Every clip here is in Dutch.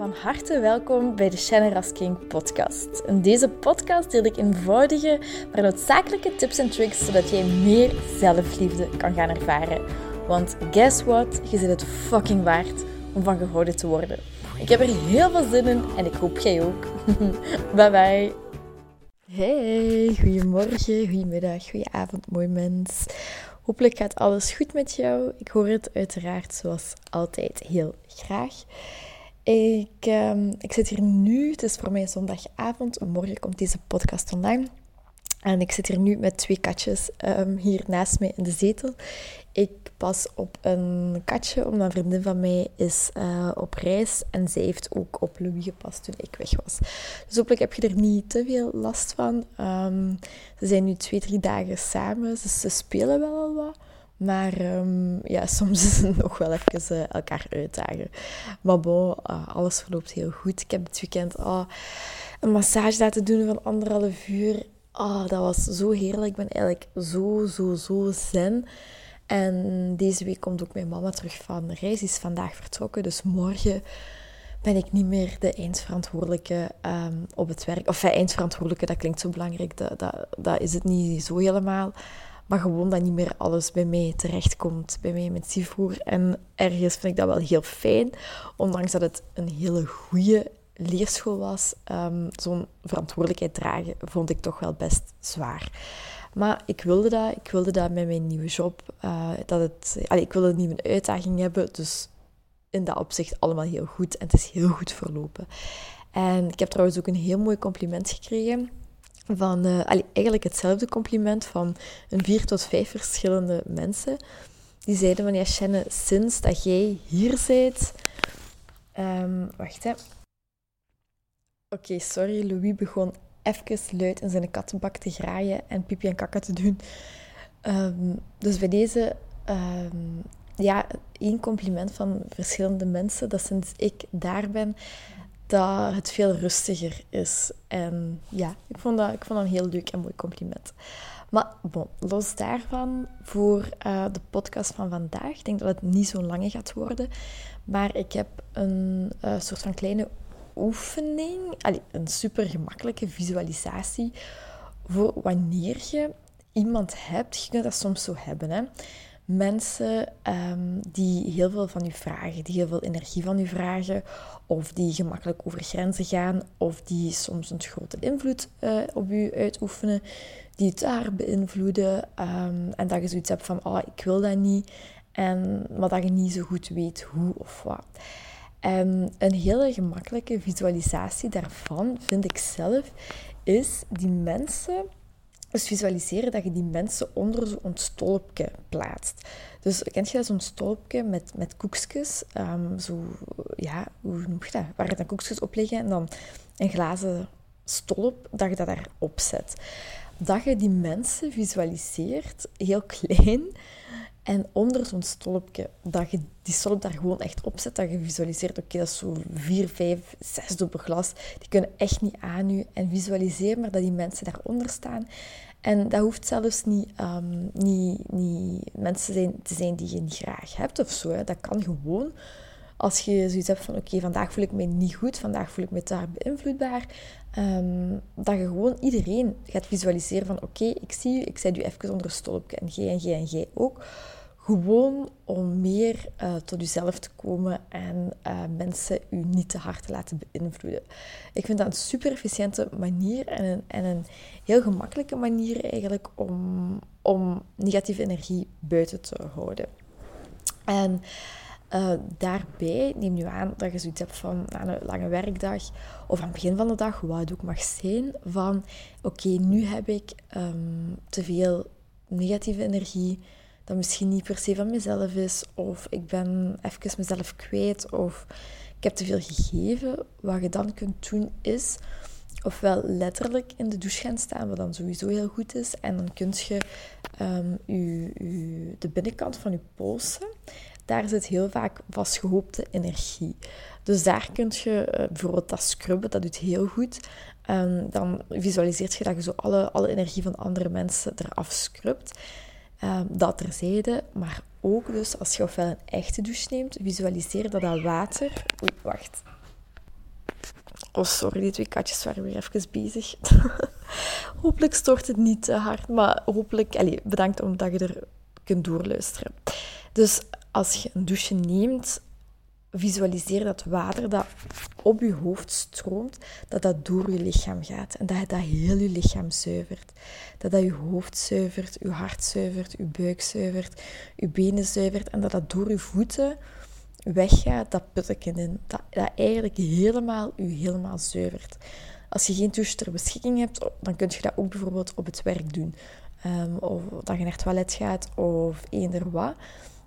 Van harte welkom bij de Shannon Rasking podcast. In deze podcast deel ik eenvoudige, maar noodzakelijke tips en tricks zodat jij meer zelfliefde kan gaan ervaren. Want guess what? Je zit het fucking waard om van gehouden te worden. Ik heb er heel veel zin in en ik hoop jij ook. bye bye. Hey, goedemorgen, goedemiddag, goedenavond, mooi mens. Hopelijk gaat alles goed met jou. Ik hoor het uiteraard zoals altijd heel graag. Ik, um, ik zit hier nu, het is voor mij zondagavond, morgen komt deze podcast online. En ik zit hier nu met twee katjes um, hier naast mij in de zetel. Ik pas op een katje, omdat een vriendin van mij is uh, op reis. En zij heeft ook op Louis gepast toen ik weg was. Dus hopelijk heb je er niet te veel last van. Um, ze zijn nu twee, drie dagen samen. Ze spelen wel al wat. Maar um, ja, soms is het nog wel even uh, elkaar uitdagen. Maar bon, uh, alles verloopt heel goed. Ik heb dit weekend oh, een massage laten doen van anderhalf uur. Oh, dat was zo heerlijk. Ik ben eigenlijk zo, zo, zo zen. En deze week komt ook mijn mama terug van de reis. Die is vandaag vertrokken. Dus morgen ben ik niet meer de eindverantwoordelijke um, op het werk. Of ja, eindverantwoordelijke, dat klinkt zo belangrijk. Dat, dat, dat is het niet zo helemaal. Maar gewoon dat niet meer alles bij mij terechtkomt, bij mij met Sivoer. En ergens vind ik dat wel heel fijn, ondanks dat het een hele goede leerschool was. Um, Zo'n verantwoordelijkheid dragen vond ik toch wel best zwaar. Maar ik wilde dat, ik wilde dat met mijn nieuwe job. Uh, dat het, allee, ik wilde een nieuwe uitdaging hebben, dus in dat opzicht allemaal heel goed. En het is heel goed verlopen. En ik heb trouwens ook een heel mooi compliment gekregen van allee, eigenlijk hetzelfde compliment van een vier tot vijf verschillende mensen. Die zeiden van ja, Shannon, sinds dat jij hier bent. Um, wacht hè. Oké, sorry, Louis begon even luid in zijn kattenbak te graaien en pipi en kakka te doen. Um, dus bij deze, um, ja, één compliment van verschillende mensen dat sinds ik daar ben, dat het veel rustiger is. En ja, ik vond dat, ik vond dat een heel leuk en mooi compliment. Maar bon, los daarvan, voor uh, de podcast van vandaag, ik denk dat het niet zo lang gaat worden, maar ik heb een uh, soort van kleine oefening, allee, een super gemakkelijke visualisatie voor wanneer je iemand hebt. Je kunt dat soms zo hebben, hè mensen um, die heel veel van u vragen, die heel veel energie van u vragen, of die gemakkelijk over grenzen gaan, of die soms een grote invloed uh, op u uitoefenen, die het daar beïnvloeden, um, en dat je zoiets hebt van, oh, ik wil dat niet, en, maar dat je niet zo goed weet hoe of wat. En een hele gemakkelijke visualisatie daarvan, vind ik zelf, is die mensen dus visualiseren dat je die mensen onder zo'n stolpje plaatst. Dus kent je dat, zo'n stolpje met, met koekjes? Um, zo, ja, hoe noem je dat? Waar je dan koekjes op liggen en dan een glazen stolp, dat je dat daarop zet. Dat je die mensen visualiseert, heel klein, en onder zo'n stolpje, dat je die stolp daar gewoon echt op zet, dat je visualiseert, oké, dat is zo vier, vijf, zes dubbel glas, die kunnen echt niet aan u. En visualiseer maar dat die mensen daaronder staan. En dat hoeft zelfs niet, um, niet, niet mensen zijn, te zijn die je niet graag hebt of zo. Hè. Dat kan gewoon als je zoiets hebt van, oké, vandaag voel ik me niet goed, vandaag voel ik me daar beïnvloedbaar, um, dat je gewoon iedereen gaat visualiseren van, oké, ik zie u, ik zet u even onder een stolpje en jij en jij en jij ook. Gewoon om meer uh, tot jezelf te komen en uh, mensen u niet te hard te laten beïnvloeden. Ik vind dat een super efficiënte manier en een, en een heel gemakkelijke manier eigenlijk om, om negatieve energie buiten te houden. En uh, daarbij neem nu aan dat je zoiets hebt van aan een lange werkdag of aan het begin van de dag, wat het ook mag zijn, van oké, nu heb ik um, te veel negatieve energie dat misschien niet per se van mezelf is, of ik ben even mezelf kwijt, of ik heb te veel gegeven. Wat je dan kunt doen is, ofwel letterlijk in de douche gaan staan, wat dan sowieso heel goed is, en dan kun je um, de binnenkant van je polsen, daar zit heel vaak vastgehoopte energie. Dus daar kun je uh, bijvoorbeeld dat scrubben, dat doet heel goed. Um, dan visualiseert je dat je zo alle, alle energie van andere mensen eraf scrubt. Um, dat terzijde, maar ook dus als je ofwel een echte douche neemt, visualiseer dat dat water... Oei, wacht. Oh, sorry, die twee katjes waren weer even bezig. hopelijk stort het niet te hard, maar hopelijk... Allez, bedankt omdat je er kunt doorluisteren. Dus als je een douche neemt, visualiseer dat water dat op je hoofd stroomt, dat dat door je lichaam gaat. En dat dat heel je lichaam zuivert. Dat dat je hoofd zuivert, je hart zuivert, je buik zuivert, je benen zuivert. En dat dat door je voeten weggaat, dat putteken in. Dat, dat eigenlijk helemaal je helemaal zuivert. Als je geen douche ter beschikking hebt, dan kun je dat ook bijvoorbeeld op het werk doen. Um, of dat je naar het toilet gaat of eender wat.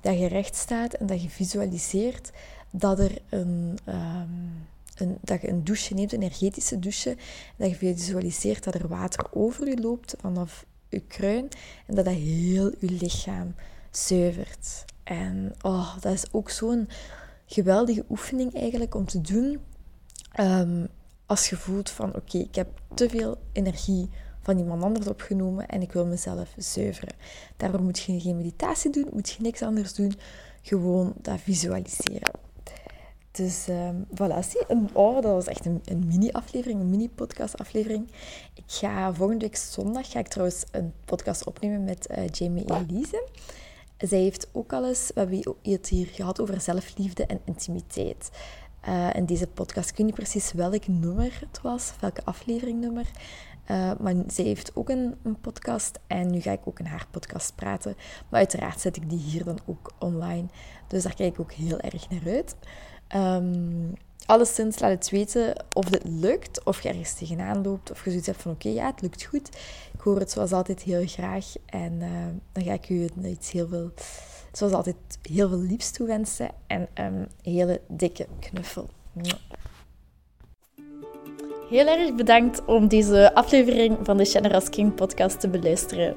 Dat je recht staat en dat je visualiseert dat, er een, um, een, dat je een douche neemt, een energetische douche. Dat je visualiseert dat er water over je loopt vanaf je kruin. En dat dat heel je lichaam zuivert. En oh, dat is ook zo'n geweldige oefening eigenlijk om te doen. Um, als je voelt van oké, ik heb te veel energie van iemand anders opgenomen en ik wil mezelf zuiveren. Daarvoor moet je geen meditatie doen, moet je niks anders doen. Gewoon dat visualiseren. Dus um, voilà, zie. Oh, dat was echt een, een mini-aflevering, een mini-podcast-aflevering. Ik ga volgende week zondag ga ik trouwens een podcast opnemen met uh, Jamie Elise. Zij heeft ook al eens, we hebben het hier gehad over zelfliefde en intimiteit. Uh, in deze podcast, ik weet niet precies welk nummer het was, welke afleveringnummer. Uh, maar zij heeft ook een, een, podcast en nu ga ik ook in haar podcast praten. Maar uiteraard zet ik die hier dan ook online. Dus daar kijk ik ook heel erg naar uit. Um, alleszins laat het weten of dit lukt, of je ergens tegenaan loopt, of je zoiets hebt van oké, ja, het lukt goed. Ik hoor het zoals altijd heel graag en uh, dan ga ik u iets heel veel, zoals altijd, heel veel liefst toewensen en een hele dikke knuffel. Heel erg bedankt om deze aflevering van de Generous King podcast te beluisteren.